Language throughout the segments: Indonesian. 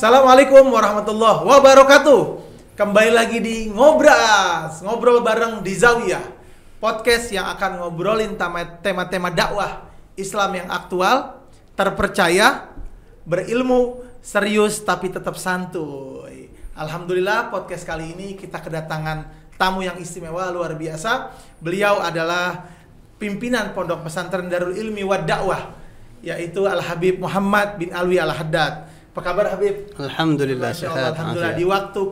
Assalamualaikum warahmatullahi wabarakatuh. Kembali lagi di Ngobras, ngobrol bareng di Zawiyah. Podcast yang akan ngobrolin tema- tema-tema dakwah Islam yang aktual, terpercaya, berilmu, serius tapi tetap santuy. Alhamdulillah podcast kali ini kita kedatangan tamu yang istimewa luar biasa. Beliau adalah pimpinan Pondok Pesantren Darul Ilmi wa Dakwah yaitu Al Habib Muhammad bin Alwi Al Haddad. Apa kabar Habib? Alhamdulillah sehat. Alhamdulillah di waktu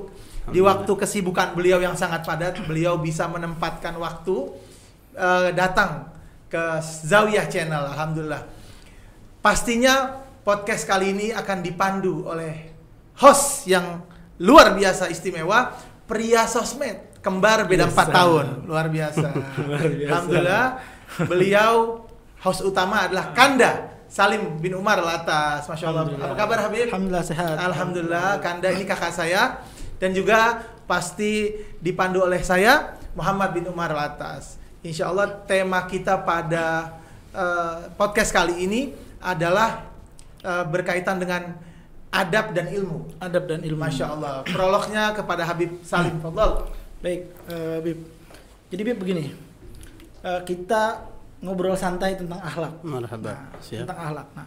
di waktu kesibukan beliau yang sangat padat, beliau bisa menempatkan waktu eh, datang ke Zawiyah Channel. Alhamdulillah. Pastinya podcast kali ini akan dipandu oleh host yang luar biasa istimewa, pria sosmed, kembar beda 4 Biasa. tahun, luar biasa. Luar biasa. Alhamdulillah, beliau host utama adalah Kanda Salim bin Umar Latas. Masya Allah. Apa kabar Habib? Alhamdulillah sehat. Alhamdulillah, Kanda ini kakak saya dan juga pasti dipandu oleh saya Muhammad bin Umar Latas. Insya Allah tema kita pada eh, podcast kali ini adalah eh, berkaitan dengan adab dan ilmu. Adab dan ilmu. Masya Allah. Prolognya kepada Habib Salim. Fadlal. Baik, eh, Bib. Jadi Bib begini. Eh, kita ngobrol santai tentang akhlak. Marhaba. Nah, Siap. tentang akhlak. Nah,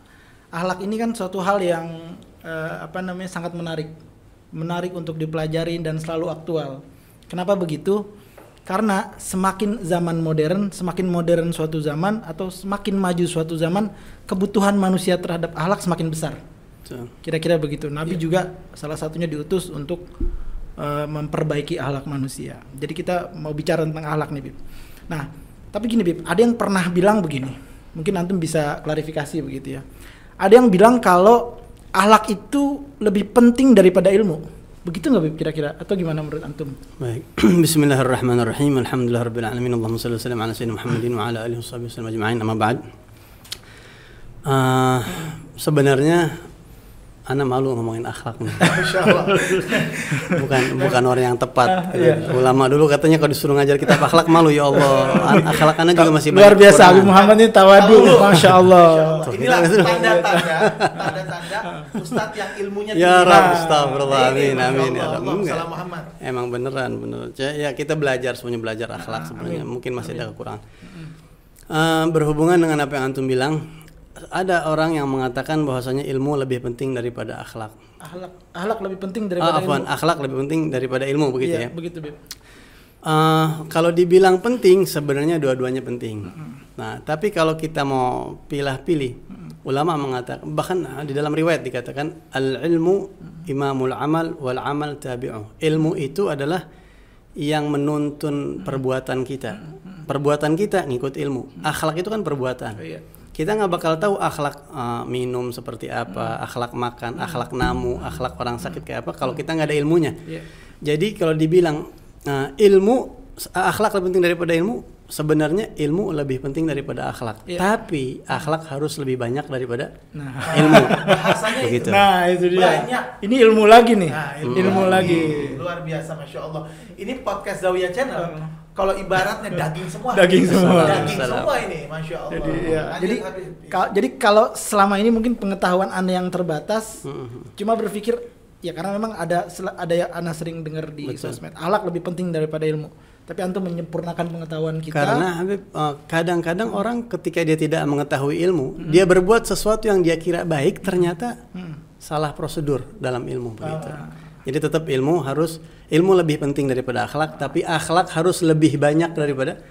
akhlak ini kan suatu hal yang eh, apa namanya sangat menarik. Menarik untuk dipelajari dan selalu aktual. Kenapa begitu? Karena semakin zaman modern, semakin modern suatu zaman atau semakin maju suatu zaman, kebutuhan manusia terhadap akhlak semakin besar. Kira-kira begitu. Nabi juga salah satunya diutus untuk eh, memperbaiki akhlak manusia. Jadi kita mau bicara tentang akhlak nih, Bib. Nah, tapi gini, Bib, ada yang pernah bilang begini. Mungkin antum bisa klarifikasi begitu ya. Ada yang bilang kalau akhlak itu lebih penting daripada ilmu. Begitu nggak, Bib, kira-kira? Atau gimana menurut antum? Baik. Bismillahirrahmanirrahim. Alhamdulillah. Allahumma shalli wa sallim ala sayyidina Muhammadin wa ala alihi wasallam ajma'in. Amma ba'd. Ah, sebenarnya ana malu ngomongin akhlak nih. Masya Allah. bukan bukan orang yang tepat. Ah, gitu. iya. Ulama dulu katanya kalau disuruh ngajar kitab akhlak malu ya Allah. Akhlak ana juga masih Luar biasa. Habib Muhammad ini tawadu, masya Allah. Masya Inilah tanda-tanda, tanda-tanda Ustadz yang ilmunya Ya tinggi. Rab, Nah, astagfirullah, amin, Masya amin, ya Allah. Rab. Allahumma Enggak. salam Muhammad. Emang beneran, bener. Ya, ya, kita belajar semuanya belajar akhlak sebenarnya. Mungkin masih ada kekurangan. Eh, berhubungan dengan apa yang antum bilang, ada orang yang mengatakan bahwasanya ilmu lebih penting daripada akhlak. Akhlak, akhlak lebih penting Ah, daripada afwan, ilmu. akhlak lebih penting daripada ilmu begitu Iya, ya. begitu, Bib. Eh, kalau dibilang penting, sebenarnya dua-duanya penting. Nah, tapi kalau kita mau pilih-pilih, ulama mengatakan bahkan di dalam riwayat dikatakan al ilmu imamul amal wal amal tabi'u. Ilmu itu adalah yang menuntun perbuatan kita. Perbuatan kita ngikut ilmu. Akhlak itu kan perbuatan. Iya. Kita nggak bakal tahu akhlak eh, minum seperti apa, akhlak makan, akhlak namu, akhlak orang sakit kayak apa kalau kita nggak ada ilmunya. Iya. Jadi kalau dibilang uh, ilmu akhlak lebih penting daripada ilmu, sebenarnya ilmu lebih penting daripada akhlak. Iya. Tapi akhlak harus lebih banyak daripada Nah. ilmu. Bahasanya Begitu. itu. Nah, itu dia. Banyak. Ini ilmu lagi nih. Nah, ilmu, lagi. Luar biasa, Masya Allah. Ini podcast Zawiyah Channel. Kalau ibaratnya daging semua. Daging semua. Daging semua ini, Masya Allah. Jadi ya, Lanjut, jadi ka- jadi kalau selama ini mungkin pengetahuan anda yang terbatas, Mhm. cuma berpikir ya karena memang ada ada yang anda sering dengar di Betul. sosmed, ahlak lebih penting daripada ilmu. Tapi antum menyempurnakan pengetahuan kita. Karena Habib uh, kadang-kadang orang ketika dia tidak mengetahui ilmu, dia berbuat sesuatu yang dia kira baik ternyata Hmm. salah prosedur dalam ilmu begitu. Ah. Jadi tetap ilmu harus ilmu lebih penting daripada akhlak, tapi akhlak harus lebih banyak daripada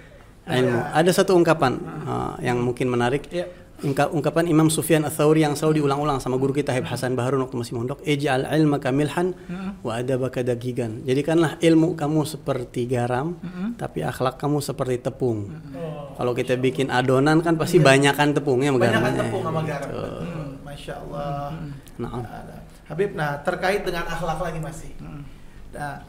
ilmu. Ada satu ungkapan uh, yang mungkin menarik. Ya. Ungka- ungkapan Imam Sufyan Ats-Tsauri yang selalu diulang-ulang sama guru kita Habib Hasan Baharun waktu masih mondok, "Ij'al ilmaka milhan wa adabaka dagigan." Jadikanlah ilmu kamu seperti garam, tapi akhlak kamu seperti tepung. Oh. Kalau kita bikin adonan kan pasti banyakan tepungnya sama garamnya. tepung sama garam. Gitu. Hmm, Masya Allah. Nah. Habib, nah terkait dengan akhlak lagi masih. Hmm. Nah,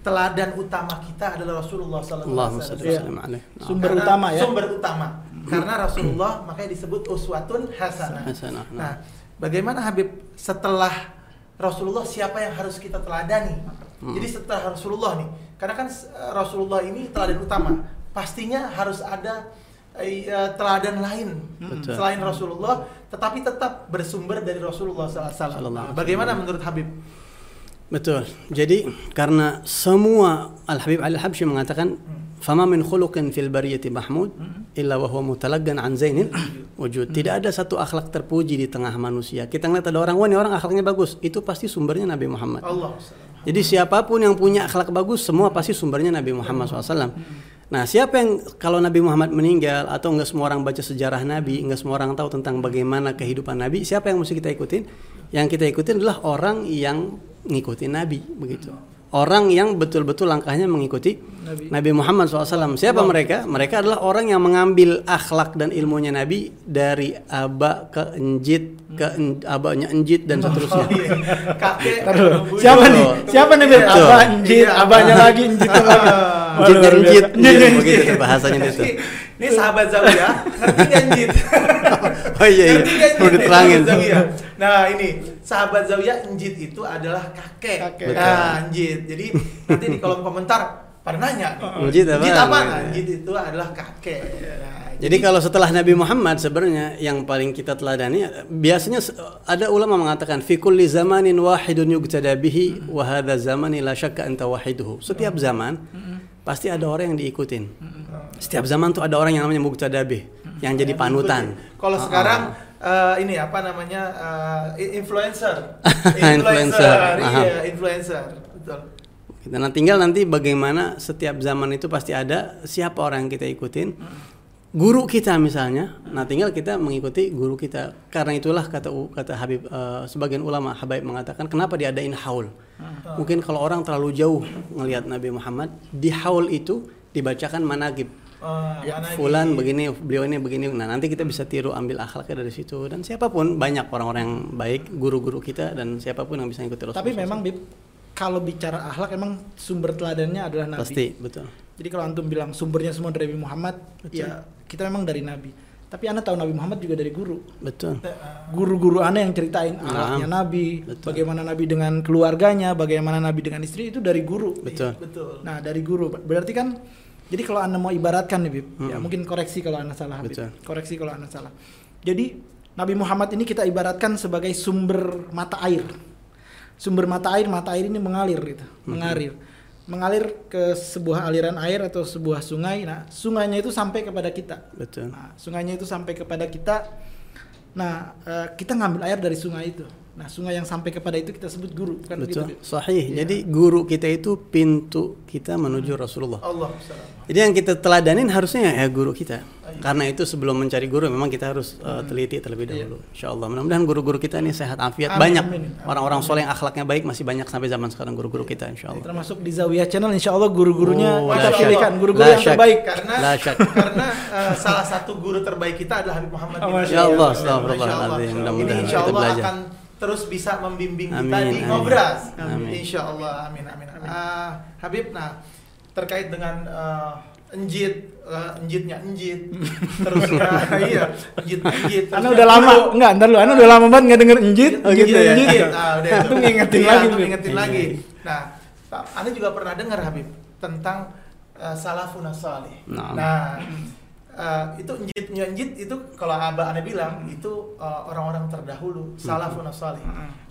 teladan utama kita adalah Rasulullah Sallallahu Alaihi Wasallam. Sumber Karena- utama ya. Sumber utama. Karena Rasulullah makanya disebut uswatun hasanah. Hasanah, nah. Nah, bagaimana Habib setelah Rasulullah siapa yang harus kita teladani? Hmm. Jadi setelah Rasulullah nih, karena kan eh, Rasulullah ini teladan utama. Pastinya harus ada teladan lain Betul. selain Rasulullah, tetapi tetap bersumber dari Rasulullah SAW. Bagaimana menurut Habib? Betul. Jadi karena semua Al Habib Al Habsyi mengatakan fama min khuluqin fil bariyati mahmud illa wa huwa mutalaggan an zainil wujud. Tidak ada satu akhlak terpuji di tengah manusia. Kita ngeliat ada orang, wah ini orang akhlaknya bagus. Itu pasti sumbernya Nabi Muhammad. Allah. Jadi siapa pun yang punya akhlak bagus, semua pasti sumbernya Nabi Muhammad SAW. Nah, siapa yang kalau Nabi Muhammad meninggal atau enggak semua orang baca sejarah Nabi, enggak semua orang tahu tentang bagaimana kehidupan Nabi, siapa yang mesti kita ikutin? Yang kita ikutin adalah orang yang ngikutin Nabi, begitu. Orang yang betul-betul langkahnya mengikuti Nabi, Muhammad SAW. Siapa mereka? Mereka adalah orang yang mengambil akhlak dan ilmunya Nabi dari aba ke enjit ke en, abanya enjit dan seterusnya. Oh, iya. Kakek. Siapa nih? Siapa nih Beb? Betul. Abah anjit, Iya. abahnya lagi anjit lagi. Enjitnya enjit, anjit. begitu bahasanya itu. Ini, sahabat Zawiyah, ngerti kan Jit? Oh iya, iya. Ngerti Perlu diterangin. Nah ini sahabat Zawiyah Njit itu adalah kakek. Kakek. Nah Njit. Jadi nanti di kolom komentar pada nanya. Njit apa? Njit apa? Nah, Njit itu adalah kakek. Nah, Jadi kalau setelah Nabi Muhammad sebenarnya yang paling kita teladani biasanya ada ulama mengatakan fi kulli zamanin wahidun yugtada bihi wa hadza zamani la syakka anta wahiduhu. Setiap zaman pasti ada orang yang diikutin. Setiap zaman tuh ada orang yang namanya muqtada bih yang jadi panutan. Kalau sekarang eh, ini apa namanya eh, influencer. Influencer, aha. Iya, influencer. Betul. Kita nah tinggal nanti bagaimana setiap zaman itu pasti ada siapa orang yang kita ikutin. Guru kita misalnya, nah tinggal kita mengikuti guru kita. Karena itulah kata kata Habib eh, sebagian ulama Habib mengatakan kenapa diadain haul. Mungkin kalau orang terlalu jauh ngelihat Nabi Muhammad, di haul itu dibacakan managib. Eh, mana Fulan di- begini, beliau ini begini. Nah, nanti kita bisa tiru ambil akhlaknya dari situ dan siapa pun banyak orang-orang yang baik, guru-guru kita dan siapa pun yang bisa ikuti Rasulullah. Tapi memang Bib, kalau bicara akhlak emang sumber teladannya adalah Nabi. pasti betul. Jadi kalau antum bilang sumbernya semua dari Nabi Muhammad, ya kita memang dari Nabi. Tapi anda tahu Nabi Muhammad juga dari guru. Betul. Guru-guru anda yang ceritain akhlaknya Nabi, Betul. bagaimana Nabi dengan keluarganya, bagaimana Nabi dengan istri itu dari guru. Betul. Betul. Nah dari guru berarti kan jadi kalau anda mau ibaratkan nih Bib, ya mungkin koreksi kalau anda salah. Betul. Koreksi kalau anda salah. Jadi Nabi Muhammad ini kita ibaratkan sebagai sumber mata air. Sumber mata air, mata air ini mengalir gitu, mengalir. Mengalir ke sebuah aliran air atau sebuah sungai. Nah, sungainya itu sampai kepada kita. Betul. Nah, sungainya itu sampai kepada kita. Nah, eh, kita ngambil air dari sungai itu. Nah, sungai yang sampai kepada itu kita sebut guru, kan Betul. Bib? Sahih. Iya. Jadi guru kita itu pintu kita menuju Rasulullah. Allah. Jadi yang kita teladanin harusnya ya guru kita. Karena itu sebelum mencari guru memang kita harus uh, teliti terlebih dahulu. Insya Allah. Mudah-mudahan guru-guru kita ini sehat afiat. Amin, banyak orang-orang soleh yang akhlaknya baik masih banyak sampai zaman sekarang guru-guru kita Insya Allah. Termasuk di Zawiyah Channel, insya Allah guru-gurunya Oh, kita pilihkan guru-guru yang syak. terbaik. Karena karena eh, salah satu guru terbaik kita adalah Habib Muhammad. Oh, Masya Ya Abdul Allah, Allah. Mudah-mudahan insya kita Allah belajar. akan terus bisa membimbing kita Amin, di amin. ngobras. Amin. Insya Allah, amin amin. Ah, Habib, nah terkait dengan eh, enjit, eh, enjitnya enjit, terusnya iya, enjit enjit. Anda terusnya udah lama, guru. enggak, ntar lu, Anda udah lama banget nggak denger enjit, Oh, gitu ya? enjit, Iya, nah, udah itu. Ngingetin Iya, lagi, Bib. ngingetin Iya, lagi. iya. Nah, Anda juga pernah dengar Habib tentang uh, salafun salih. Nah. Nah, uh, itu njit itu kalau abah Anda bilang itu uh, orang-orang terdahulu salafun salih.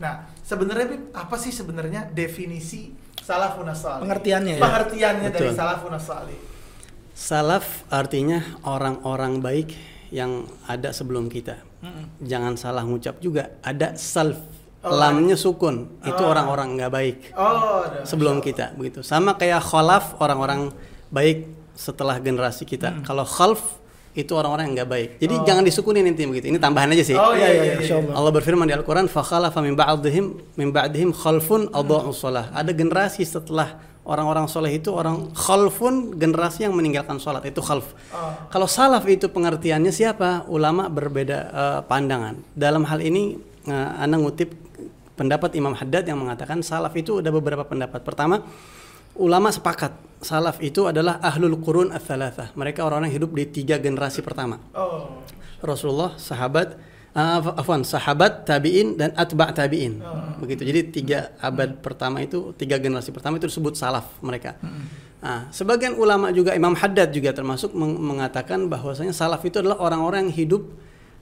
Nah, sebenarnya apa sih sebenarnya definisi salafun salih? Pengertiannya ya? Pengertiannya dari Betul. salafun salih. Salaf artinya orang-orang baik yang ada sebelum kita. Jangan salah ngucap juga. Ada salf. Oh, Lamnya sukun. Itu Oh. orang-orang nggak baik. Oh, sebelum kita begitu. Sama kayak kholaf orang-orang baik setelah generasi kita. Kalau khalf itu orang-orang yang nggak baik. Jadi Oh. jangan disukunin inti begitu. Ini tambahan aja sih. Oh iya iya, iya. Insya Allah. Berfirman di Al-Qur'an fakhalafa min ba'dihim min ba'dihim khalfun adha'us shalah. Ada generasi setelah orang-orang soleh itu orang khalfun generasi yang meninggalkan sholat itu khalf. Oh. Kalau salaf itu pengertiannya siapa? Ulama berbeda eh, pandangan. Dalam hal ini eh, Anda ngutip pendapat Imam Haddad yang mengatakan salaf itu ada beberapa pendapat. Pertama, ulama sepakat salaf itu adalah ahlul qurun ats-tsalatsah. Mereka orang-orang yang hidup di tiga generasi pertama. Oh. Rasulullah, sahabat, uh, af- afwan, sahabat, tabiin dan atba tabiin. Begitu. Jadi tiga abad pertama itu, tiga generasi pertama itu disebut salaf mereka. Nah, sebagian ulama juga Imam Haddad juga termasuk meng- mengatakan bahwasanya salaf itu adalah orang-orang yang hidup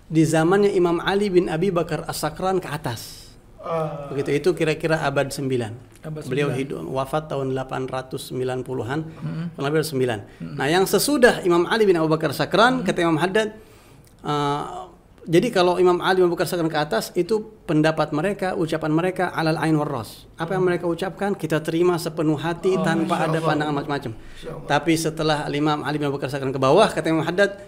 di zamannya Imam Ali bin Abi Bakar As-Sakran ke atas. Eh, Begitu itu kira-kira abad 9. Abad Beliau 9. hidup wafat tahun 890-an, kurang lebih 9. Nah, yang sesudah Imam Ali bin Abu Bakar Sakran kata Imam Haddad eh, jadi kalau Imam Ali bin Abu Bakar Sakran ke atas itu pendapat mereka, ucapan mereka alal ain warras. Apa yang mereka ucapkan kita terima sepenuh hati tanpa ada pandangan macam-macam. Tapi setelah Imam Ali bin Abu Bakar Sakran ke bawah kata Imam Haddad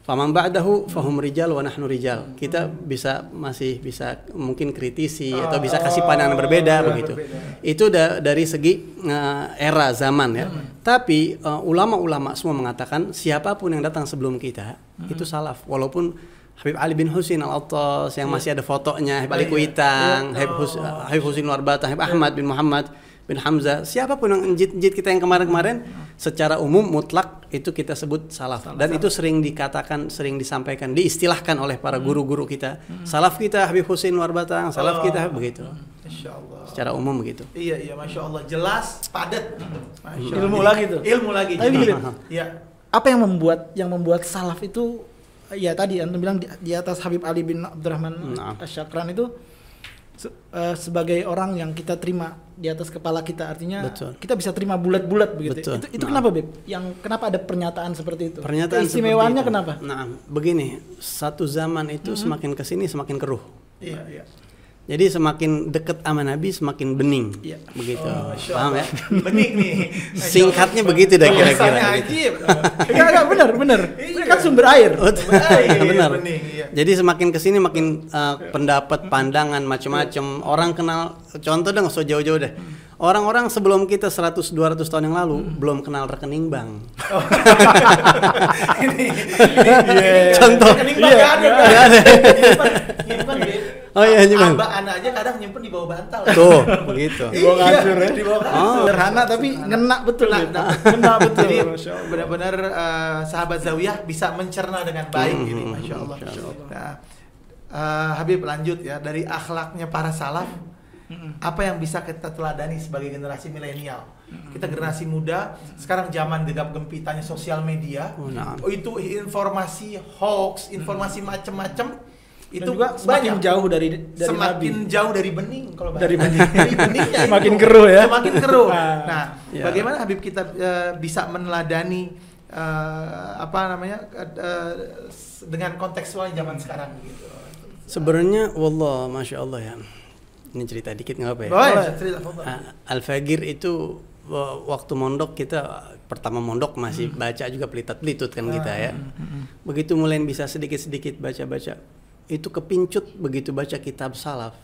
Faman ba'dahu fahum rijal wa nahnu rijal. Kita bisa masih bisa mungkin kritisi atau bisa kasih pandangan berbeda begitu. Itu da- dari segi eh, era zaman ya. Tapi eh, ulama-ulama semua mengatakan siapa pun yang datang sebelum kita itu salaf. Walaupun Habib Ali bin Husin Al-Attas yang masih ada fotonya, Habib Ali Kuitang, Habib, Hus Habib Husin Warbata, Habib Ahmad bin Muhammad bin Hamzah, siapa pun yang njit-njit kita yang kemarin-kemarin secara umum mutlak itu kita sebut salaf. Dan itu sering dikatakan, sering disampaikan, diistilahkan oleh para guru-guru kita. Salaf kita Habib Husin Warbatang, salaf kita begitu. Masya Allah. Secara umum begitu. Iya iya masya Allah jelas padat. Masya Ilmu Allah. lagi tuh. Ilmu lagi. Tapi gini, Iya. Apa yang membuat yang membuat salaf itu ya tadi antum bilang di, di atas Habib Ali bin Abdurrahman Nah. Asyakran itu se- eh, sebagai orang yang kita terima di atas kepala kita artinya Betul. kita bisa terima bulat-bulat begitu. Betul. Itu, itu Nah. kenapa Beb? Yang kenapa ada pernyataan seperti itu? Pernyataan itu. kenapa? Nah, begini, satu zaman itu semakin ke sini semakin keruh. Iya iya. Jadi semakin dekat sama Nabi semakin bening. Iya. Begitu. Oh, Paham ya? Bening nih. Singkatnya begitu dah kira-kira. Ajib. Enggak, enggak benar, benar. Ini Iya. kan sumber air. Iya, Benar. bening, iya. Jadi semakin ke sini makin uh, pendapat, pandangan macam-macam. Orang kenal contoh dong, so jauh-jauh deh. Orang-orang sebelum kita 100 200 tahun yang lalu belum kenal rekening bank. ini, Iya. Contoh. rekening bank Iya, ada, Bang. ada. Oh iya, nyimpen. Abah anak aja kadang nyimpen di bawah bantal. Tuh, begitu. Di bawah kasur ya. Di bawah kasur. Oh. Sederhana tapi ngena betul. Beb. kena. Ngena betul. Jadi Masya Allah. benar-benar eh, sahabat Zawiyah bisa mencerna dengan baik Hmm, ini, masya Allah. Nah, eh, Habib lanjut ya dari akhlaknya para salaf. Apa yang bisa kita teladani sebagai generasi milenial? Kita generasi muda, sekarang zaman gegap gempitanya sosial media. Oh, nah. Oh, itu informasi hoax, informasi macem-macem itu itu juga semakin banyak. jauh dari dari semakin Nabi. jauh dari bening kalau Dari bening. dari beningnya itu. Semakin keruh ya. semakin keruh Ah. nah Ya. bagaimana Habib kita eh, bisa meneladani eh, apa namanya s- dengan kontekstual zaman sekarang gitu Sebenarnya wallah masya Allah ya. Ini cerita dikit nggak apa ya? Boleh, Boleh. cerita. Ah, Al-Fagir itu wa- waktu mondok kita pertama mondok masih baca juga pelitat-pelitut kan kita ya. Begitu mulai bisa sedikit-sedikit baca-baca itu kepincut begitu baca kitab salaf.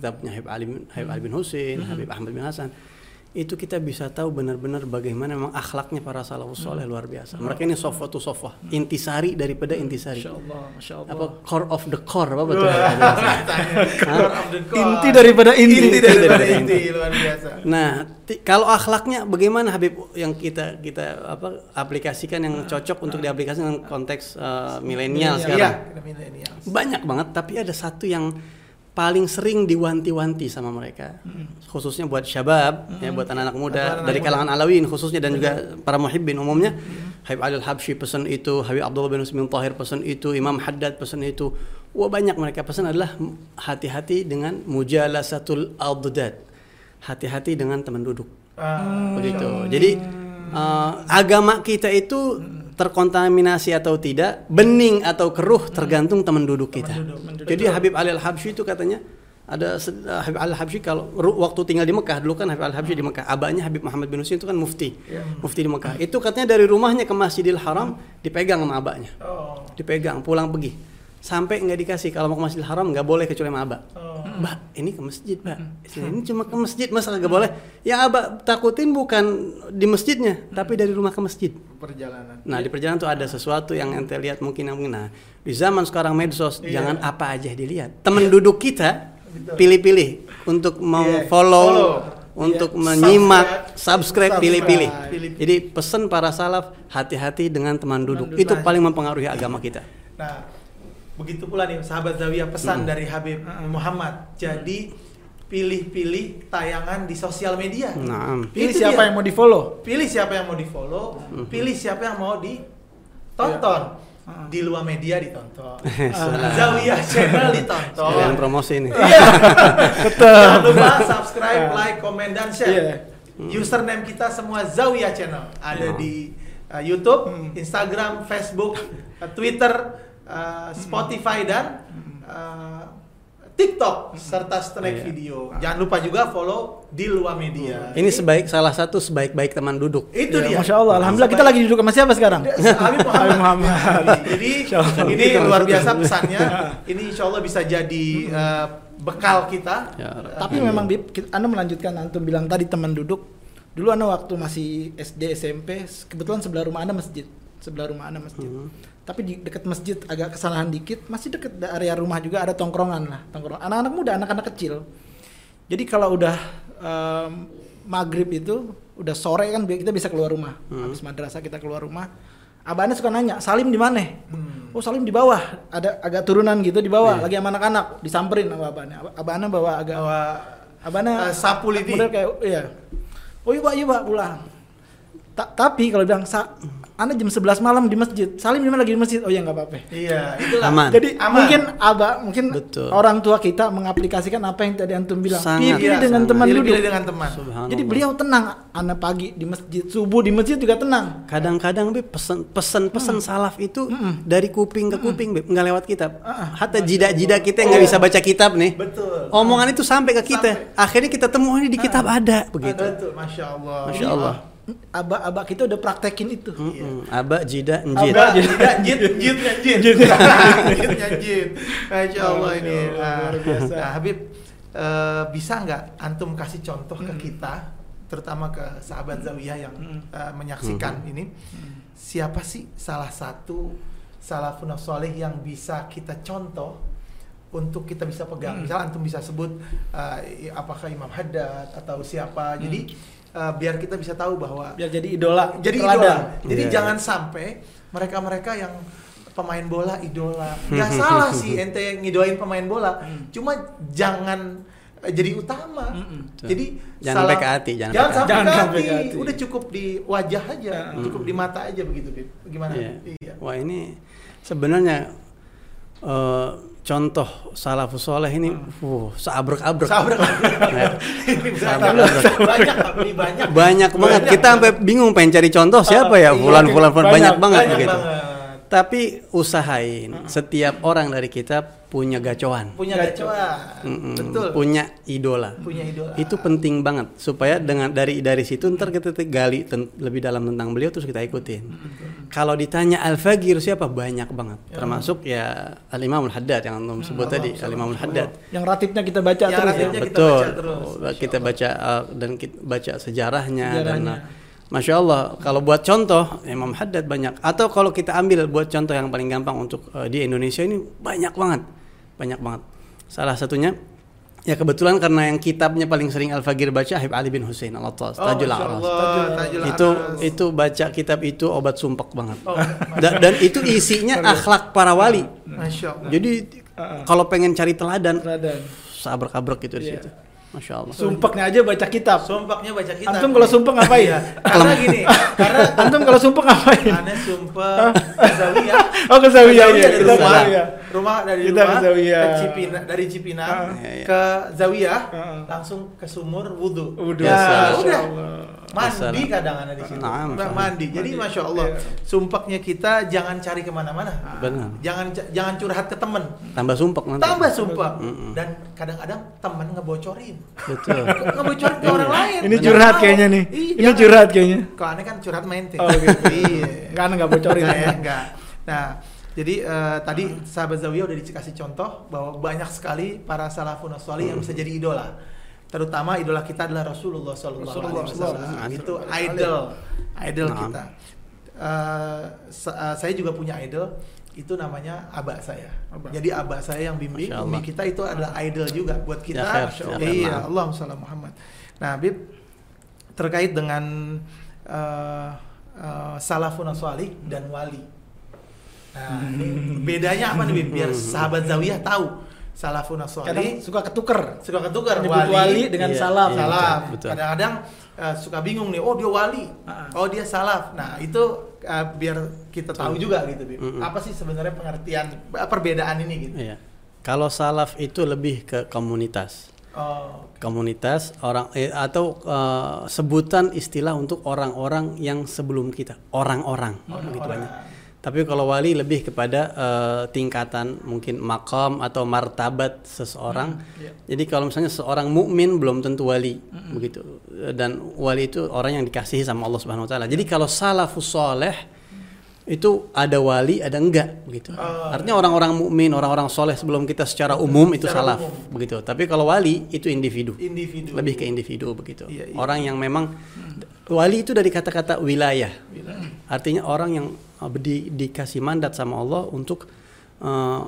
Kitabnya Habib Ali, Habib Ali bin Husin, Habib Ahmad bin Hasan. Itu kita bisa tahu benar-benar bagaimana memang akhlaknya para salafus soleh luar biasa. Mereka ini sofwa tu sofwa, intisari daripada intisari. Masya Allah, Masya Allah. Apa core of the core apa betul? Core of the core. Inti daripada inti. inti daripada inti luar biasa Nah, kalau akhlaknya bagaimana Habib yang kita kita apa aplikasikan yang cocok untuk diaplikasikan dengan konteks uh, milenial iya sekarang? milenial Banyak banget, tapi ada satu yang paling sering diwanti-wanti sama mereka. Khususnya buat syabab, ya buat anak-anak muda Anak-anak dari muda. kalangan Alawin khususnya dan juga para muhibbin umumnya. Habib Ali Al-Habsyi pesan itu, Habib Abdullah bin Usman Tahir pesan itu, Imam Haddad pesan itu. Wah banyak mereka pesan adalah hati-hati dengan mujalasatul adad. Hati-hati dengan teman duduk. Ah, Begitu. Jadi uh, agama kita itu terkontaminasi atau tidak, bening atau keruh tergantung teman duduk kita. Jadi Habib Ali Al-Habsyi itu katanya ada uh, Habib Ali Al-Habsyi kalau waktu tinggal di Mekah dulu kan Habib Ali Al-Habsyi di Mekah, abahnya Habib Muhammad bin Husain itu kan mufti. Mufti di Mekah. Itu katanya dari rumahnya ke Masjidil Haram dipegang sama abahnya. oh Dipegang pulang pergi. Sampai nggak dikasih kalau mau ke Masjidil Haram nggak boleh kecuali sama abah. oh Mbak, ini ke masjid, Mbak. Ini cuma ke masjid, masa nggak boleh? Yang abah takutin bukan di masjidnya, tapi dari rumah ke masjid. perjalanan Nah, di perjalanan tuh ada sesuatu yang ente lihat mungkin yang mungkin. Nah, di zaman sekarang medsos, Iya. jangan apa aja dilihat. Temen duduk kita pilih-pilih untuk mau Iya, follow, follow. untuk Iya. menyimak, subscribe, Subscribe. pilih-pilih. Jadi pesan para salaf hati-hati dengan teman duduk. duduk. Itu paling mempengaruhi agama kita. Nah, begitu pula nih sahabat Zawiyah pesan dari Habib Muhammad. Jadi pilih-pilih tayangan di sosial media. Nah, Pilih siapa dia. yang mau di follow. Pilih siapa yang mau di follow, pilih siapa yang mau ditonton. Di luar media ditonton. Zawiyah channel ditonton. Sekalian promosi ini. Iya. Jangan lupa subscribe, like, komen, dan share. Username kita semua Zawiyah channel. Ada di uh, YouTube, Instagram, Facebook, uh, Twitter, uh, Spotify dan uh, TikTok serta snack Iya. video. Jangan lupa juga follow di luar media. Ini sebaik salah satu sebaik-baik teman duduk. itu Ya, dia. Masya Allah, Alhamdulillah kita lagi duduk sama siapa sekarang? Habib Muhammad. Jadi ini luar biasa pesannya. Ini insya Allah bisa jadi uh, bekal kita. Ya, Uh, Tapi memang Bib, kita- Anda melanjutkan antum bilang tadi teman duduk. Dulu Anda waktu masih SD SMP, kebetulan sebelah rumah Anda masjid. Sebelah rumah Anda masjid. Tapi di dekat masjid agak kesalahan dikit, masih dekat area rumah juga ada tongkrongan lah, tongkrong. Anak-anak muda, anak-anak kecil. Jadi kalau udah em, maghrib itu, udah sore kan kita bisa keluar rumah. Habis madrasah kita keluar rumah. Abahnya suka nanya, Salim di mana? Oh Salim di bawah, ada agak turunan gitu di bawah, lagi sama anak-anak, disamperin sama abahnya. Ab- Abahnya bawa agak bahwa Abana Eh, sapu lidi. kayak iya. Oh iya Pak, iya Pak, pulang. Ta- tapi kalau bilang sa Anda jam 11 malam di masjid, Salim di mana lagi di masjid? Oh iya nggak apa-apa. Iya, itulah. Aman. Jadi Aman. mungkin aba mungkin Betul. orang tua kita mengaplikasikan apa yang tadi antum bilang. Sangat, Pilih Iya, dengan sangat. teman Pilih-pilih duduk. dengan teman. Jadi beliau tenang. Anak pagi di masjid, subuh di masjid juga tenang. Kadang-kadang Beb, pesan pesan pesan salaf itu dari kuping ke kuping Beb, nggak lewat kitab. Hatta jidak-jidak kita yang nggak bisa baca kitab nih. Betul. Omongan itu sampai ke kita. Akhirnya kita temu ini di kitab ada begitu. Betul, masya Allah. Masya Allah. Aba-aba kita udah praktekin itu. Mm-mm. Aba jida njid. Abah, tidak, jid, jid, jid, jid, jidnya jid. Masya Allah ini. Luar Nah, biasa. nah, Habib, eh, bisa nggak antum kasih contoh ke kita, terutama ke sahabat Zawiyah yang eh, menyaksikan ini, siapa sih salah satu salafun soleh yang bisa kita contoh untuk kita bisa pegang. Misal antum bisa sebut eh, apakah Imam Haddad atau siapa. Jadi eh, biar kita bisa tahu bahwa Biar jadi idola, jadi idola. Jadi Iya, jangan sampai mereka-mereka yang pemain bola idola. Nggak salah sih ente yang ngidolain pemain bola. Cuma jangan jadi utama. Mm-mm. Jadi Jangan salah- sampai ke hati, jangan jangan sampai Jangan ke, sampai hati. ke hati. Udah cukup di wajah aja, Mm. cukup di mata aja begitu, Bib. Gimana? Iya. Iya. Wah ini sebenarnya eh, contoh salafus soleh ini, uh, seabrek-abrek. Sabar. Ya. Sabar. banyak, banyak, banyak. Banyak banget. Kita sampai bingung pengen cari contoh siapa ya? Iya. Fulan, fulan, fulan. Banyak, Banyak, banget Banyak begitu. banget. Tapi usahain setiap orang dari kita punya gacoan. Punya Gacoan. Mm-mm. Betul. Punya idola. Punya idola. Itu penting banget supaya dengan dari dari situ ntar kita gali ten- lebih dalam tentang beliau terus kita ikutin. Kalau ditanya Al Fagir siapa banyak banget. Termasuk ya Al Imamul Haddad yang antum sebut tadi Al Imamul Haddad. Yang ratibnya kita baca Yang terus ya. ratibnya kita Betul. baca terus. Kita baca uh, dan kita baca sejarahnya, dan Sejarahnya. uh, Masya Allah, kalau buat contoh Imam Haddad banyak. Atau kalau kita ambil buat contoh yang paling gampang untuk uh, di Indonesia ini banyak banget, banyak banget. Salah satunya ya kebetulan karena yang kitabnya paling sering Al Fagir baca Habib Ali bin Hussein Al Attas, Oh, Tajul Aras. Itu itu baca kitab itu obat sumpek banget. Oh, Da- dan itu isinya akhlak para wali. Masya Allah. Jadi kalau pengen cari teladan, Teladan. sabrek-abrek gitu di Iya. situ. Masya Allah. Sumpeknya aja baca kitab. Sumpahnya baca kita. Antum kalau sumpah ngapain? Iya. Karena gini, karena Antum kalau sumpah ngapain? aneh sumpah ke Zawiyah. Oh ke Zawiyah Rumah, dari Kita rumah ke Zawiyah. ke Cipina, dari Cipinang Ah. Iya, iya. ke Zawiyah Ah. langsung ke sumur wudhu. Wudhu. Ya, udah. Mandi kadang ada di situ. Nah, Allah. mandi. Jadi Mandi. masya Allah, Iya. sumpahnya kita jangan cari ke mana-mana. Benar. Jangan jangan curhat ke temen. Tambah sumpek nanti. Tambah sumpah. Mm-mm. Dan kadang-kadang temen ngebocorin. Betul. ngebocorin ke orang lain. Ini curhat kayaknya nih. Iya, Ini jangan. curhat kayaknya. Kalau aneh kan curhat main teh. Oh, gitu. iya. Enggak enggak bocorin ya. ya, enggak. Nah, jadi eh, tadi sahabat Zawiyah udah dikasih contoh bahwa banyak sekali para salafun sholih yang bisa jadi idola. Terutama idola kita adalah Rasulullah Sallallahu Rasulullah Alaihi Wasallam. SAW. Itu idol, idol Nah. kita. Sa- eh, saya juga punya idol itu namanya abah saya. Jadi abah saya yang bimbing, umi Allah. kita itu adalah idol juga buat kita. Ya, khair, ya, Allah. Iya. Allahumma sholli Muhammad. Nah, Bib terkait dengan eh, eh, salafun sholih dan wali. Nah, ini bedanya apa nih? Biar sahabat Zawiyah tahu salafun Kadang solih suka ketuker. suka ketukar Menyebut wali dengan Iya, salaf. iya. salaf. Kadang-kadang uh, suka bingung nih, oh dia wali, Ah. oh dia salaf. Nah itu uh, biar kita tahu juga gitu. Mm-mm. Apa sih sebenarnya pengertian uh, perbedaan ini gitu? Iya. Kalau salaf itu lebih ke komunitas. Oh, Komunitas orang eh, atau eh, sebutan istilah untuk orang-orang yang sebelum kita, orang-orang gitu orang. banyak. Tapi kalau wali lebih kepada eh, tingkatan mungkin makam atau martabat seseorang. iya. Jadi kalau misalnya seorang mukmin belum tentu wali begitu. Dan wali itu orang yang dikasihi sama Allah Subhanahu wa taala. Jadi kalau salafus soleh itu ada wali ada enggak begitu. Oh. Artinya orang-orang mukmin, orang-orang soleh sebelum kita secara umum itu Secara salaf umum. begitu. Tapi kalau wali itu individu. individu. Lebih ke individu begitu. Iya, iya. Orang yang memang wali itu dari kata-kata wilayah. Artinya orang yang uh, di, dikasih mandat sama Allah untuk uh,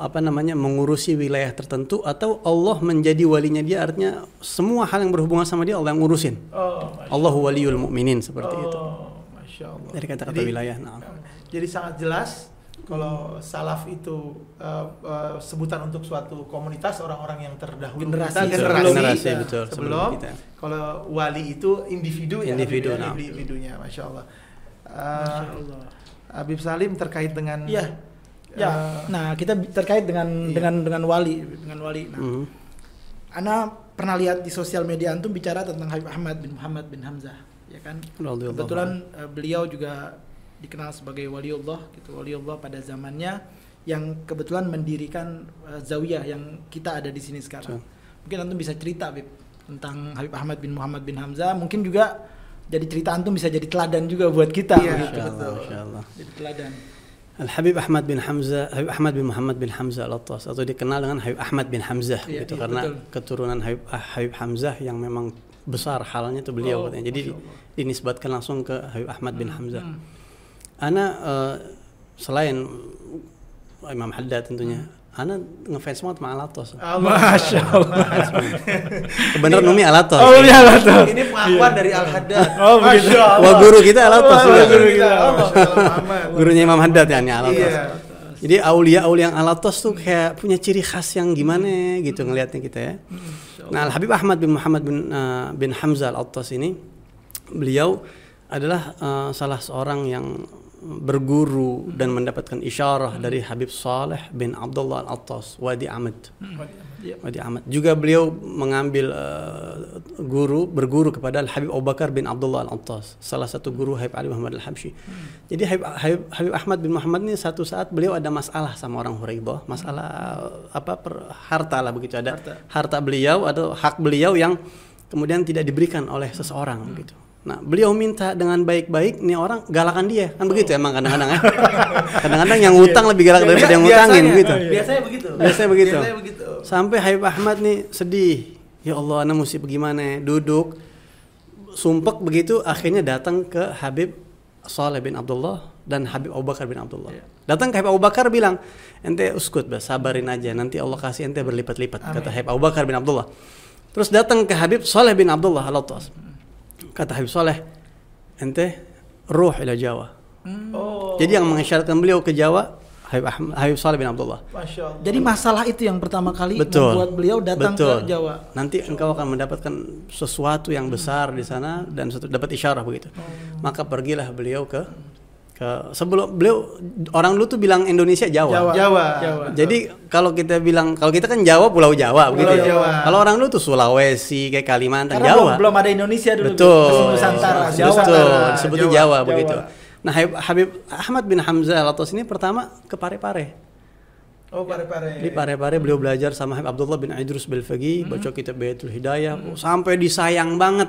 apa namanya mengurusi wilayah tertentu atau Allah menjadi walinya dia artinya semua hal yang berhubungan sama dia Allah yang ngurusin. Oh, Allahu waliyul mukminin seperti itu. oh, masya Allah. Dari kata-kata wilayah. Nah. Jadi sangat jelas kalau salaf itu uh, uh, sebutan untuk suatu komunitas orang-orang yang terdahulu Generasi kita, sebelum generasi, Generasi, ya, betul, sebelum, sebelum kita. kalau wali itu individu ya Individu, Habib, ya, nah. individunya masya Allah. Uh, Masya Allah. Habib Salim terkait dengan Iya. Ya, uh, nah kita terkait dengan Iya. dengan dengan wali, dengan wali. Nah, Mhm. Ana pernah lihat di sosial media antum bicara tentang Habib Ahmad bin Muhammad bin Hamzah, ya kan? Kebetulan eh, beliau juga dikenal sebagai waliullah, gitu waliullah pada zamannya yang kebetulan mendirikan eh, zawiyah yang kita ada di sini sekarang. Mungkin antum bisa cerita Bib tentang Habib Ahmad bin Muhammad bin Hamzah, mungkin juga jadi cerita antum bisa jadi teladan juga buat kita Iya, begitu. Masya Allah, betul. Masya Allah. Jadi teladan. Al Habib Ahmad bin Hamzah, Habib Ahmad bin Muhammad bin Hamzah Al Attas atau dikenal dengan Habib Ahmad bin Hamzah Iya, gitu iya, karena betul. keturunan Habib, ah, Habib Hamzah yang memang besar halnya itu beliau Oh, katanya. Jadi dinisbatkan langsung ke Habib Ahmad bin Hamzah. Hmm. Ana eh, selain Imam Haddad tentunya, Hmm. Ana ngefans banget sama Al Attas. Masya Allah. Kebenaran Umi Al Attas. Oh iya tuh. ini pengakuan dari Al Haddad. Oh, begitu. Masya Allah. Wah guru kita Al Attas Wah, guru kita. Oh, Allah. Gurunya Imam Haddad ya, Al Attas. Iya. Jadi aulia-aulia yang alatos tuh kayak punya ciri khas yang gimana gitu ngelihatnya kita ya. Nah, Al Habib Ahmad bin Muhammad bin uh, bin Hamzah Al Attas ini beliau adalah uh, salah seorang yang berguru dan mendapatkan isyarah dari Habib Saleh bin Abdullah Al Attas Wadi Ahmad. Iya. Wadi Ahmad. Juga beliau mengambil uh, guru berguru kepada Al Habib Abu Bakar bin Abdullah Al Attas, salah satu guru Habib Ali Muhammad Al Habsyi. Jadi Habib, Habib, Habib Ahmad bin Muhammad ini satu saat beliau ada masalah sama orang Huraidah, masalah uh, apa per, harta lah begitu ada Harta. harta. beliau atau hak beliau yang kemudian tidak diberikan oleh seseorang begitu. Nah, beliau minta dengan baik-baik nih orang galakan dia. Kan begitu emang kadang-kadang ya. Kadang-kadang yang ngutang lebih galak daripada yang ngutangin Biasanya- begitu. Biasanya begitu. Biasanya begitu. Biasanya begitu. Sampai Habib Ahmad nih sedih. Ya Allah, ana mesti bagaimana? Duduk sumpek begitu akhirnya datang ke Habib Saleh bin Abdullah dan Habib Abu Bakar bin Abdullah. Iya. Datang ke Habib Abu Bakar bilang, "Ente uskut, bah, sabarin aja nanti Allah kasih ente berlipat-lipat." Kata Habib Abu Bakar bin Abdullah. Terus datang ke Habib Saleh bin Abdullah Al-Attas. Kata Habib Saleh, "Ente ruh ila Jawa." Oh, Jadi yang mengisyaratkan beliau ke Jawa Habib, Ahmad, Habib Saleh bin Abdullah. Masya Allah. Jadi masalah itu yang pertama kali Betul. membuat beliau datang Betul. ke Jawa. Nanti engkau akan mendapatkan sesuatu yang besar di sana dan suatu- dapat isyarah begitu. Oh. Maka pergilah beliau ke ke sebelum beliau orang dulu tuh bilang Indonesia Jawa. Jawa. Jawa. Jadi kalau kita bilang kalau kita kan Jawa Pulau Jawa begitu. ya. Jawa. Kalau orang dulu tuh Sulawesi kayak Kalimantan Karena Jawa. belum, belum ada Indonesia dulu. Betul. Masih Nusantara. Betul. Jawa. Betul. Disebutnya Jawa. Jawa, Jawa. begitu. Nah Habib, Habib Ahmad bin Hamzah Al-Atas ini pertama ke Parepare. Oh, pare-pare. Di Parepare beliau belajar sama Habib Abdullah bin Idrus Belfagi, baca kitab Baitul Hidayah, Oh, sampai disayang banget.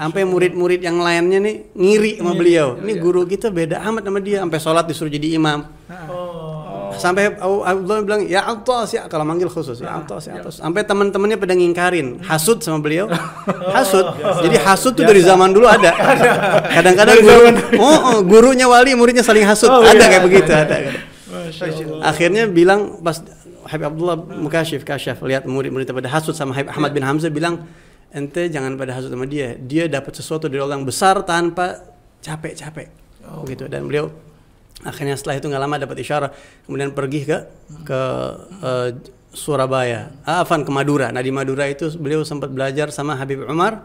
Sampai murid-murid yang lainnya nih ngiri sama beliau. Ini guru kita beda amat sama dia, sampai sholat disuruh jadi imam. Oh. Sampai Abdullah bilang, "Ya Atas ya," kalau manggil khusus, "Ya Atas, ya Atas." Sampai teman-temannya pada ngingkarin, hasud sama beliau. Hasud. Jadi hasud tuh dari zaman dulu ada. Kadang-kadang guru, oh, oh, gurunya wali, muridnya saling hasud. Oh, ada iya. kayak begitu, ada. Allah. Akhirnya bilang pas Habib Abdullah Mukashif Kasyaf lihat murid-murid pada hasud sama Habib Ahmad bin Hamzah bilang ente jangan pada hasud sama dia. Dia dapat sesuatu dari orang besar tanpa capek-capek. Gitu dan beliau akhirnya setelah itu nggak lama dapat isyarah kemudian pergi ke ke eh, Surabaya, ah, Afan ke Madura. Nah di Madura itu beliau sempat belajar sama Habib Umar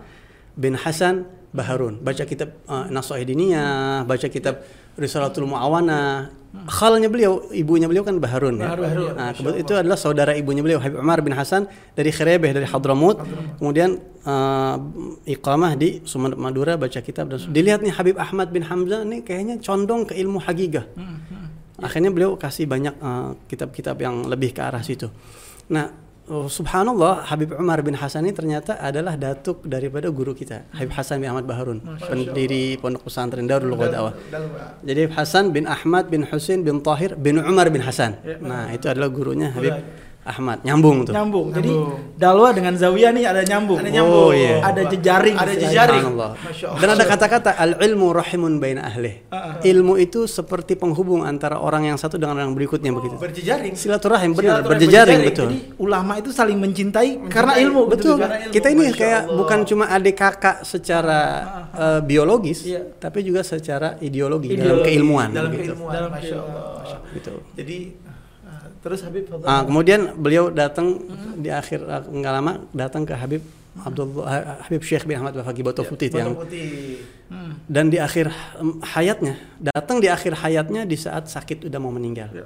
bin Hasan Baharun. Baca kitab uh, Nasuh Diniyah, baca kitab Risalatul Muawana. Khalnya beliau, ibunya beliau kan Baharun. ya. Baharun, Nah, kebetulan itu adalah saudara ibunya beliau Habib Umar bin Hasan dari Khirebeh dari Hadramut. Kemudian uh, iqamah di Sumeneb Madura baca kitab dan dilihat nih Habib Ahmad bin Hamzah nih kayaknya condong ke ilmu hagigah. Akhirnya beliau kasih banyak uh, kitab-kitab yang lebih ke arah situ. Nah, oh, subhanallah Habib Umar bin Hasan ini ternyata adalah datuk daripada guru kita, Habib Hasan bin Ahmad Baharun, pendiri Pondok Pesantren Darul Ghadawah. Jadi Habib Hasan bin Ahmad bin Husain bin Tahir bin Umar bin Hasan. Nah, itu adalah gurunya Habib Ahmad. Nyambung tuh. Nyambung. Jadi Nyambung. dalwa dengan zawiyah nih ada nyambung. Ada nyambung. Oh, iya. Ada jejaring. Ada jejaring. Masya Allah. Dan ada kata-kata al ilmu rahimun baina ahli. Ilmu itu seperti penghubung antara orang yang satu dengan orang berikutnya begitu. Berjejaring. Silaturahim benar, Silaturahim berjejaring berjejaring. betul. Jadi ulama itu saling mencintai, karena ilmu. Betul. Karena ilmu, Kita ini Masya kayak Allah. bukan cuma adik kakak secara eh, biologis, Iya. tapi juga secara ideologi, dalam Ideologi, keilmuan dalam gitu. keilmuan. Dalam Masya keilmuan. Allah. Gitu. Jadi uh, terus Habib Fadl. Ah, kemudian beliau datang di akhir ah, nggak lama datang ke Habib Abdullah ah, Habib Syekh bin Ahmad Bafaki Batu Putih Batu yang putih. dan di akhir hayatnya datang di akhir hayatnya di saat sakit udah mau meninggal Ya.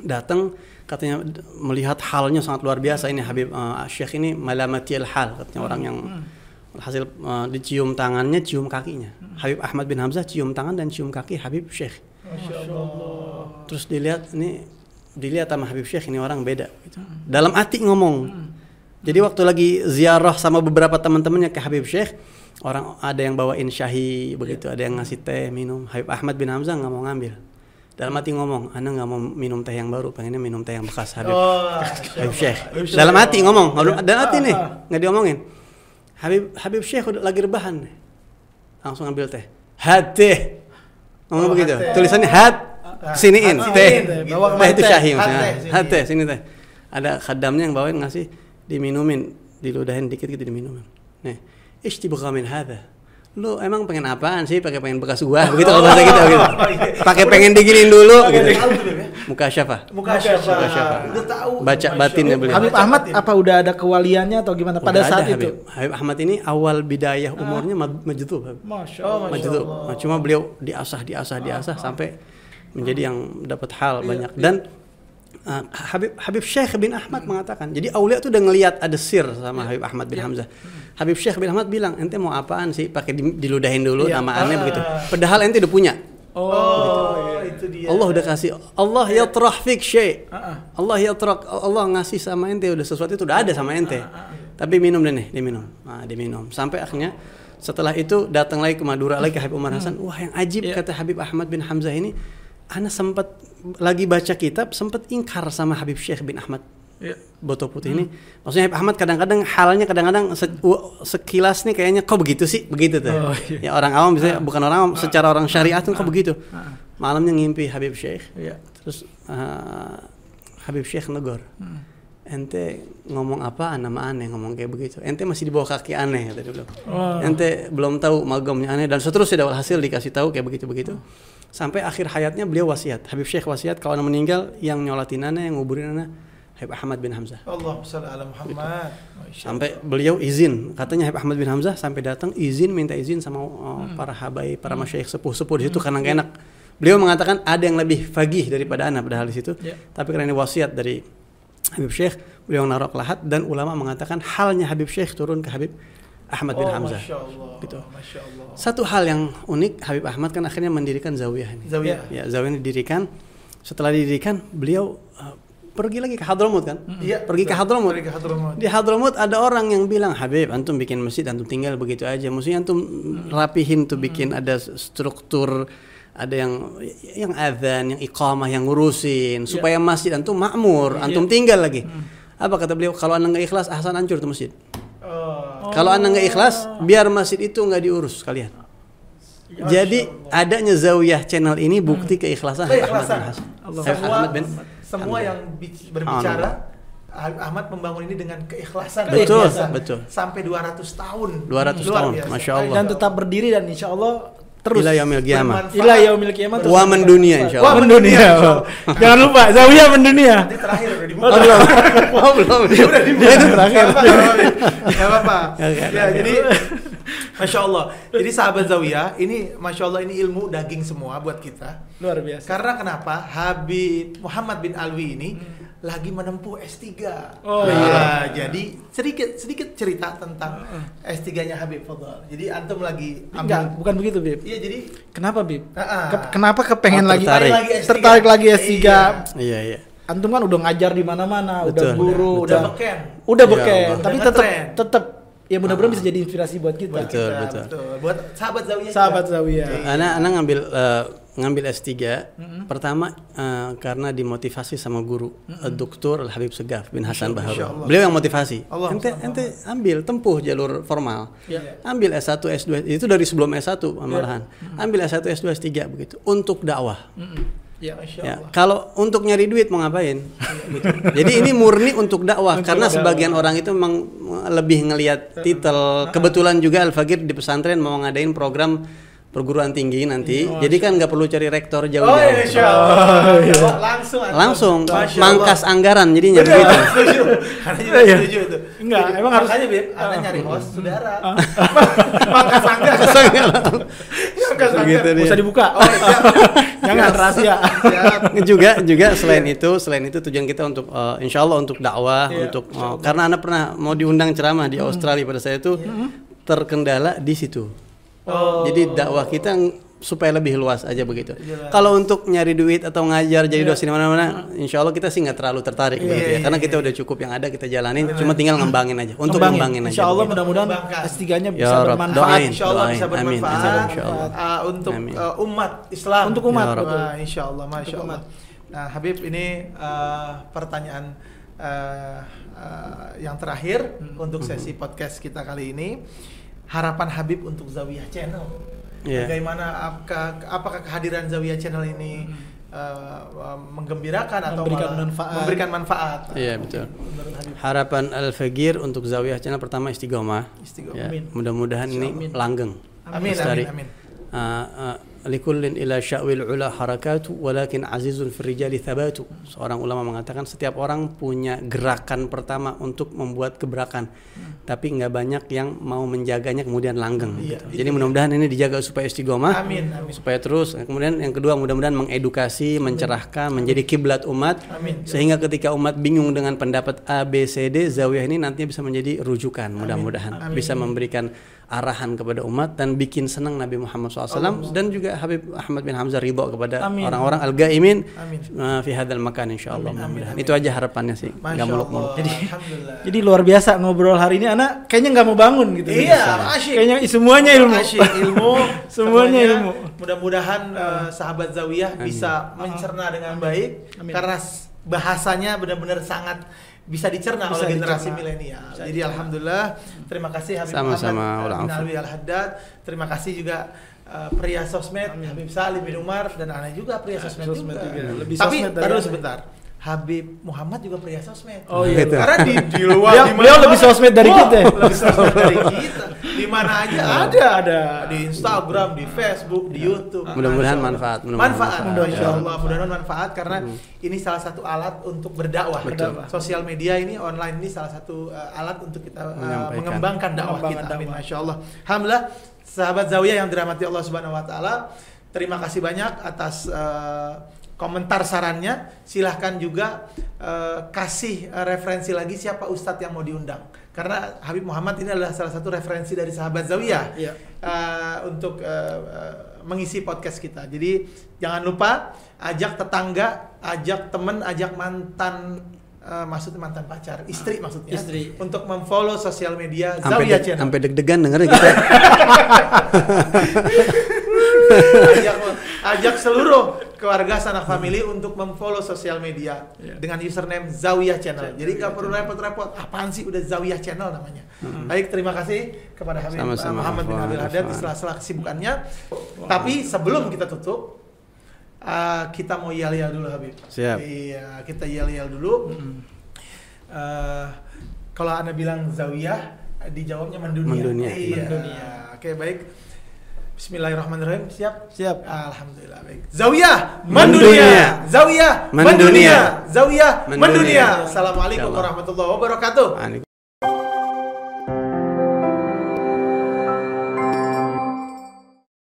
datang katanya melihat halnya sangat luar biasa ini Habib eh, Syekh ini malamatil hal katanya orang yang hasil eh, dicium tangannya cium kakinya Habib Ahmad bin Hamzah cium tangan dan cium kaki Habib Syekh Masya Allah. terus dilihat ini dilihat sama Habib Syekh ini orang beda gitu. dalam hati ngomong. Jadi waktu lagi ziarah sama beberapa teman-temannya ke Habib Syekh orang ada yang bawain syahi begitu. Ada yang ngasih teh minum. Habib Ahmad bin Hamzah nggak mau ngambil. Dalam hati ngomong anda nggak mau minum teh yang baru pengennya minum teh yang bekas Habib. Oh, Habib Syekh dalam hati ngomong dalam hati nih nggak diomongin. Habib Habib Syekh udah lagi rebahan langsung ambil teh. Hati. Ngomong Oh, begitu. hat teh. tulisannya hat siniin Hat teh siniin, teh bawa kemari itu teh. syahim nah, teh, sini. teh sini teh ada khadamnya yang bawain ngasih diminumin diludahin dikit gitu diminumin nih ishtibgha min hadha lu emang pengen apaan sih pakai pengen bekas gua begitu kalau bahasa gitu gitu pakai pengen diginiin dulu gitu Beb, ya? muka syafa Muka syafa. Muka syafa. Udah tahu. Baca batinnya Allah. beliau. Habib Ahmad batin. apa udah ada kewaliannya atau gimana pada Udah saat ada itu? Habib. Habib Ahmad ini awal bidayah umurnya maj- majdub. Masya Oh, Majdub. Allah. Cuma beliau diasah diasah diasah sampai menjadi yang dapat hal Iya, banyak. dan uh, Habib Habib Syekh bin Ahmad mengatakan jadi aulia tuh udah ngelihat ada sir sama Habib Ahmad bin Hamzah. Habib Syekh bin Ahmad bilang ente mau apaan sih? Pakai di- diludahin dulu Iya. namaannya Ah. begitu. Padahal ente udah punya. Oh, itu dia. Allah udah kasih Allah yatrah fik syai. Ah, ah. Allah yatrah Allah ngasih sama ente udah sesuatu itu udah ada sama ente. Tapi minum deh nih diminum. Nah diminum. Sampai akhirnya setelah itu datang lagi ke Madura lagi ke Habib Umar Hasan wah yang ajib kata Habib Ahmad bin Hamzah ini Ana sempat lagi baca kitab sempat ingkar sama Habib Syekh bin Ahmad Iya. Boto Putih ini. Maksudnya Habib Ahmad kadang-kadang halnya kadang-kadang se- sekilas nih kayaknya kok begitu sih? Begitu tuh. Oh, ya iya. orang awam bisa bukan orang awam secara orang syariat tuh kok begitu. Malamnya ngimpi Habib Syekh Iya. terus uh, Habib Syekh negor ente ngomong apa nama aneh ngomong kayak begitu. Ente masih di bawah kaki aneh kata dia bilang. Oh. ente belum tahu magamnya aneh dan seterusnya dari hasil dikasih tahu kayak begitu begitu sampai akhir hayatnya beliau wasiat Habib Syekh wasiat kalau anak meninggal yang nyolatin aneh yang nguburin aneh Habib Ahmad bin Hamzah. Allah ala Muhammad. Sampai beliau izin katanya Habib Ahmad bin Hamzah sampai datang izin minta izin sama uh, para habaib para masyayikh sepuh-sepuh di situ karena gak enak. Beliau mengatakan ada yang lebih fagih daripada anak padahal di situ. Ya. tapi karena ini wasiat dari Habib Syekh beliau naruh ke lahat dan ulama mengatakan halnya Habib Syekh turun ke Habib Ahmad bin oh, Hamzah Masya Allah. Gitu. Masya Allah. satu hal yang unik Habib Ahmad kan akhirnya mendirikan zawiyah ini Zawiyah. ya zawiyah ini didirikan setelah didirikan beliau uh, pergi lagi ke Hadramut kan Iya. pergi ke Hadramut Pergi ke Hadramut. di Hadramut ada orang yang bilang Habib antum bikin masjid antum tinggal begitu aja maksudnya antum rapihin tuh bikin ada struktur ada yang yang adzan yang iqamah yang ngurusin supaya masjid antum makmur antum tinggal lagi apa kata beliau kalau anda nggak ikhlas ahsan hancur tuh masjid Oh. kalau anda nggak ikhlas biar masjid itu nggak diurus kalian jadi adanya zawiyah channel ini bukti keikhlasan Habib Ahmad bin Keikhlasan. Hasan Allah. Semua, Ahmad bin semua yang bi- berbicara Habib Ahmad membangun ini dengan keikhlasan Betul, betul. sampai 200 tahun 200 Luar tahun. Masya Allah. Dan tetap berdiri dan insya Allah terus. ila yaumil qiyamah Bermanfaat. Ila yaumil kiamat. terus wa mendunia insya Wah Allah mendunia. Jangan lupa Zawiyah mendunia. nanti terakhir udah di Oh, belum. Oh, belum. udah di Dia itu terakhir. Gak apa-apa, Ya, jadi Masya Allah. Jadi sahabat Zawiyah, ini Masya Allah ini ilmu daging semua buat kita. Luar biasa. Karena kenapa? Habib Muhammad bin Alwi ini lagi menempuh S3. Oh, Nah, jadi sedikit sedikit cerita tentang S3-nya Habib Fadl. Jadi antum lagi Enggak, bukan begitu, Bib. Iya, jadi Kenapa, Bib? Ah, ah. Ke- kenapa kepengen Oh, lagi tertarik. Lagi S3. tertarik lagi S3? Iya. Iya, iya. Antum kan udah ngajar di mana-mana, udah Betul, guru, betul. udah Udah beken. udah Ya beken, Allah. tapi tetap tetap ya mudah-mudahan bisa jadi inspirasi buat kita. buat Betul, kita, betul. Buat sahabat Zawiyah. Sahabat. Zawiyah. Iya. Anak anak ngambil eh, ngambil S3 pertama eh, karena dimotivasi sama guru eh, Dr. Al Habib Segaf bin Hasan. Allah. Beliau yang motivasi. Allah, ente Allah. ente ambil tempuh jalur formal. Ya. Ambil S1 S2 itu dari sebelum S1 malahan. Ambil S1 S2 S3 begitu untuk dakwah. Mm-mm. Ya. Ya, kalau untuk nyari duit mau ngapain? Gitu. Jadi ini murni untuk dakwah Untuk karena dakwah. sebagian orang itu memang lebih ngelihat titel. Kebetulan juga Al Fakir di pesantren mau ngadain program perguruan tinggi nanti. Jadi kan nggak perlu cari rektor Oh, jauh-jauh. iya, Masya Allah. Iya. Langsung. Langsung Masya mangkas Allah. anggaran jadinya Bener, begitu. setuju. Karena juga Iya. setuju itu. Enggak, emang harus- Makanya, Beb, Anda nyari host, saudara. Mangkas anggaran. Mangkas anggaran. Usah dibuka. Oh, siap. Jangan rahasia. Juga juga selain itu selain itu tujuan kita untuk eh, insya Allah untuk dakwah Iya, untuk eh, karena anda pernah mau diundang ceramah di Australia pada saya itu terkendala di situ Oh. jadi dakwah kita supaya lebih luas aja begitu Jelas. kalau untuk nyari duit atau ngajar jadi dosen di mana-mana insya Allah kita sih nggak terlalu tertarik Iya, begitu ya iya, karena iya. kita udah cukup yang ada kita jalanin cuma tinggal ngembangin aja untuk Kembangin. ngembangin aja Insya Allah mudah-mudahan Kembangkan. S3-nya Ya bisa bermanfaat. doain. Insya Allah bisa Amin, bermanfaat amin, insya Allah. uh, untuk Amin. uh, umat Islam. Untuk umat, Ya Rabb. betul. Wah, insya Allah, masya Allah. umat. Nah, Habib ini uh, pertanyaan uh, uh, yang terakhir untuk sesi podcast kita kali ini. Harapan Habib untuk Zawiyah Channel. Iya. Bagaimana apakah, apakah kehadiran Zawiyah Channel ini uh, uh, menggembirakan atau Memberikan malah manfaat. memberikan manfaat? Iya, betul. Menurut Habib. Harapan Al Fagir untuk Zawiyah channel pertama istiqomah. Istiqomah. Ya, Amin. mudah-mudahan ini langgeng. Amin, amin, amin. Ah, ah, likullin ila sya'wil ula harakatu walakin azizun fil rijali thabatu. Seorang ulama mengatakan setiap orang punya gerakan pertama untuk membuat gebrakan. Tapi nggak banyak yang mau menjaganya kemudian langgeng Iya, gitu. itu Jadi mudah-mudahan ini dijaga supaya istiqomah. Amin, amin. Supaya terus kemudian yang kedua mudah-mudahan mengedukasi, mencerahkan, menjadi kiblat umat Amin. sehingga ketika umat bingung dengan pendapat A, B, C, D, zawiyah ini nantinya bisa menjadi rujukan mudah-mudahan Amin. bisa memberikan arahan kepada umat dan bikin senang Nabi Muhammad SAW dan juga Habib Ahmad bin Hamzah ridho kepada Amin. orang-orang al-gaimin Amin. uh, fi hadzal makan insyaallah Amin, amin, amin. Itu aja harapannya sih. Masya Nggak Allah. muluk-muluk. Jadi jadi luar biasa ngobrol hari ini anak kayaknya nggak mau bangun gitu. Iya, asyik. Kayaknya semuanya ilmu. Asyik, ilmu. Semuanya ilmu. Mudah-mudahan uh, sahabat Zawiyah bisa mencerna dengan baik Amin. karena bahasanya benar-benar sangat bisa dicerna Bisa oleh generasi milenial. Jadi dicerna. alhamdulillah terima kasih Habib Sama-sama, Muhammad uh, bin. Alwi Al Haddad. Terima kasih juga uh, pria sosmed Amin. Habib Salim bin Umar dan ana juga pria sosmed, sosmed juga. juga. Lebih Tapi sosmed dari taruh sebentar. Habib Muhammad juga pria sosmed. Oh iya. Karena di, di luar Beliau- di mana- beliau lebih sosmed dari Wah, kita ya? Lebih sosmed dari kita. Di mana aja ada. Ada. Di Instagram, di Facebook, di YouTube. Mudah-mudahan manfaat, Manfaat. manfaat. Masya Allah. Mudah-mudahan manfaat karena ini salah satu alat untuk berdakwah. Betul. Sosial media ini online ini salah satu uh, alat untuk kita uh, Menyampaikan. mengembangkan dakwah Mengembangkan kita. Amin. dakwah. Masya Allah. Alhamdulillah. Sahabat Zawiyah yang dirahmati Allah Subhanahu Wa Taala. Terima kasih banyak atas uh, komentar sarannya. Silahkan juga uh, kasih uh, referensi lagi siapa ustadz yang mau diundang. Karena Habib Muhammad ini adalah salah satu referensi dari sahabat Zawiyah Iya. uh, untuk uh, uh, mengisi podcast kita. Jadi jangan lupa ajak tetangga, ajak temen, ajak mantan uh, maksudnya mantan pacar, istri maksudnya. Istri. Untuk memfollow sosial media Zawiyah Channel. sampai deg-degan dengerin kita. ajak, ajak seluruh keluarga sanak family untuk memfollow sosial media Iya. dengan username Zawiyah Channel. Jadi nggak perlu repot-repot. Apaan sih udah Zawiyah Channel namanya. Baik, terima kasih kepada Habib Sama-sama. Muhammad bin Abdul Haddad di sela-sela kesibukannya. Tapi sebelum kita tutup, uh, kita mau yel-yel dulu Habib. Siap. Iya, kita yel-yel dulu. Uh, kalau anda bilang Zawiyah, dijawabnya mendunia. Mendunia. Iya. Mendunia. Oke, baik. Bismillahirrahmanirrahim. Siap? Siap. Alhamdulillah baik. Zawiyah Mendunia. Zawiyah Mendunia. Zawiyah Mendunia. Assalamualaikum warahmatullahi wabarakatuh.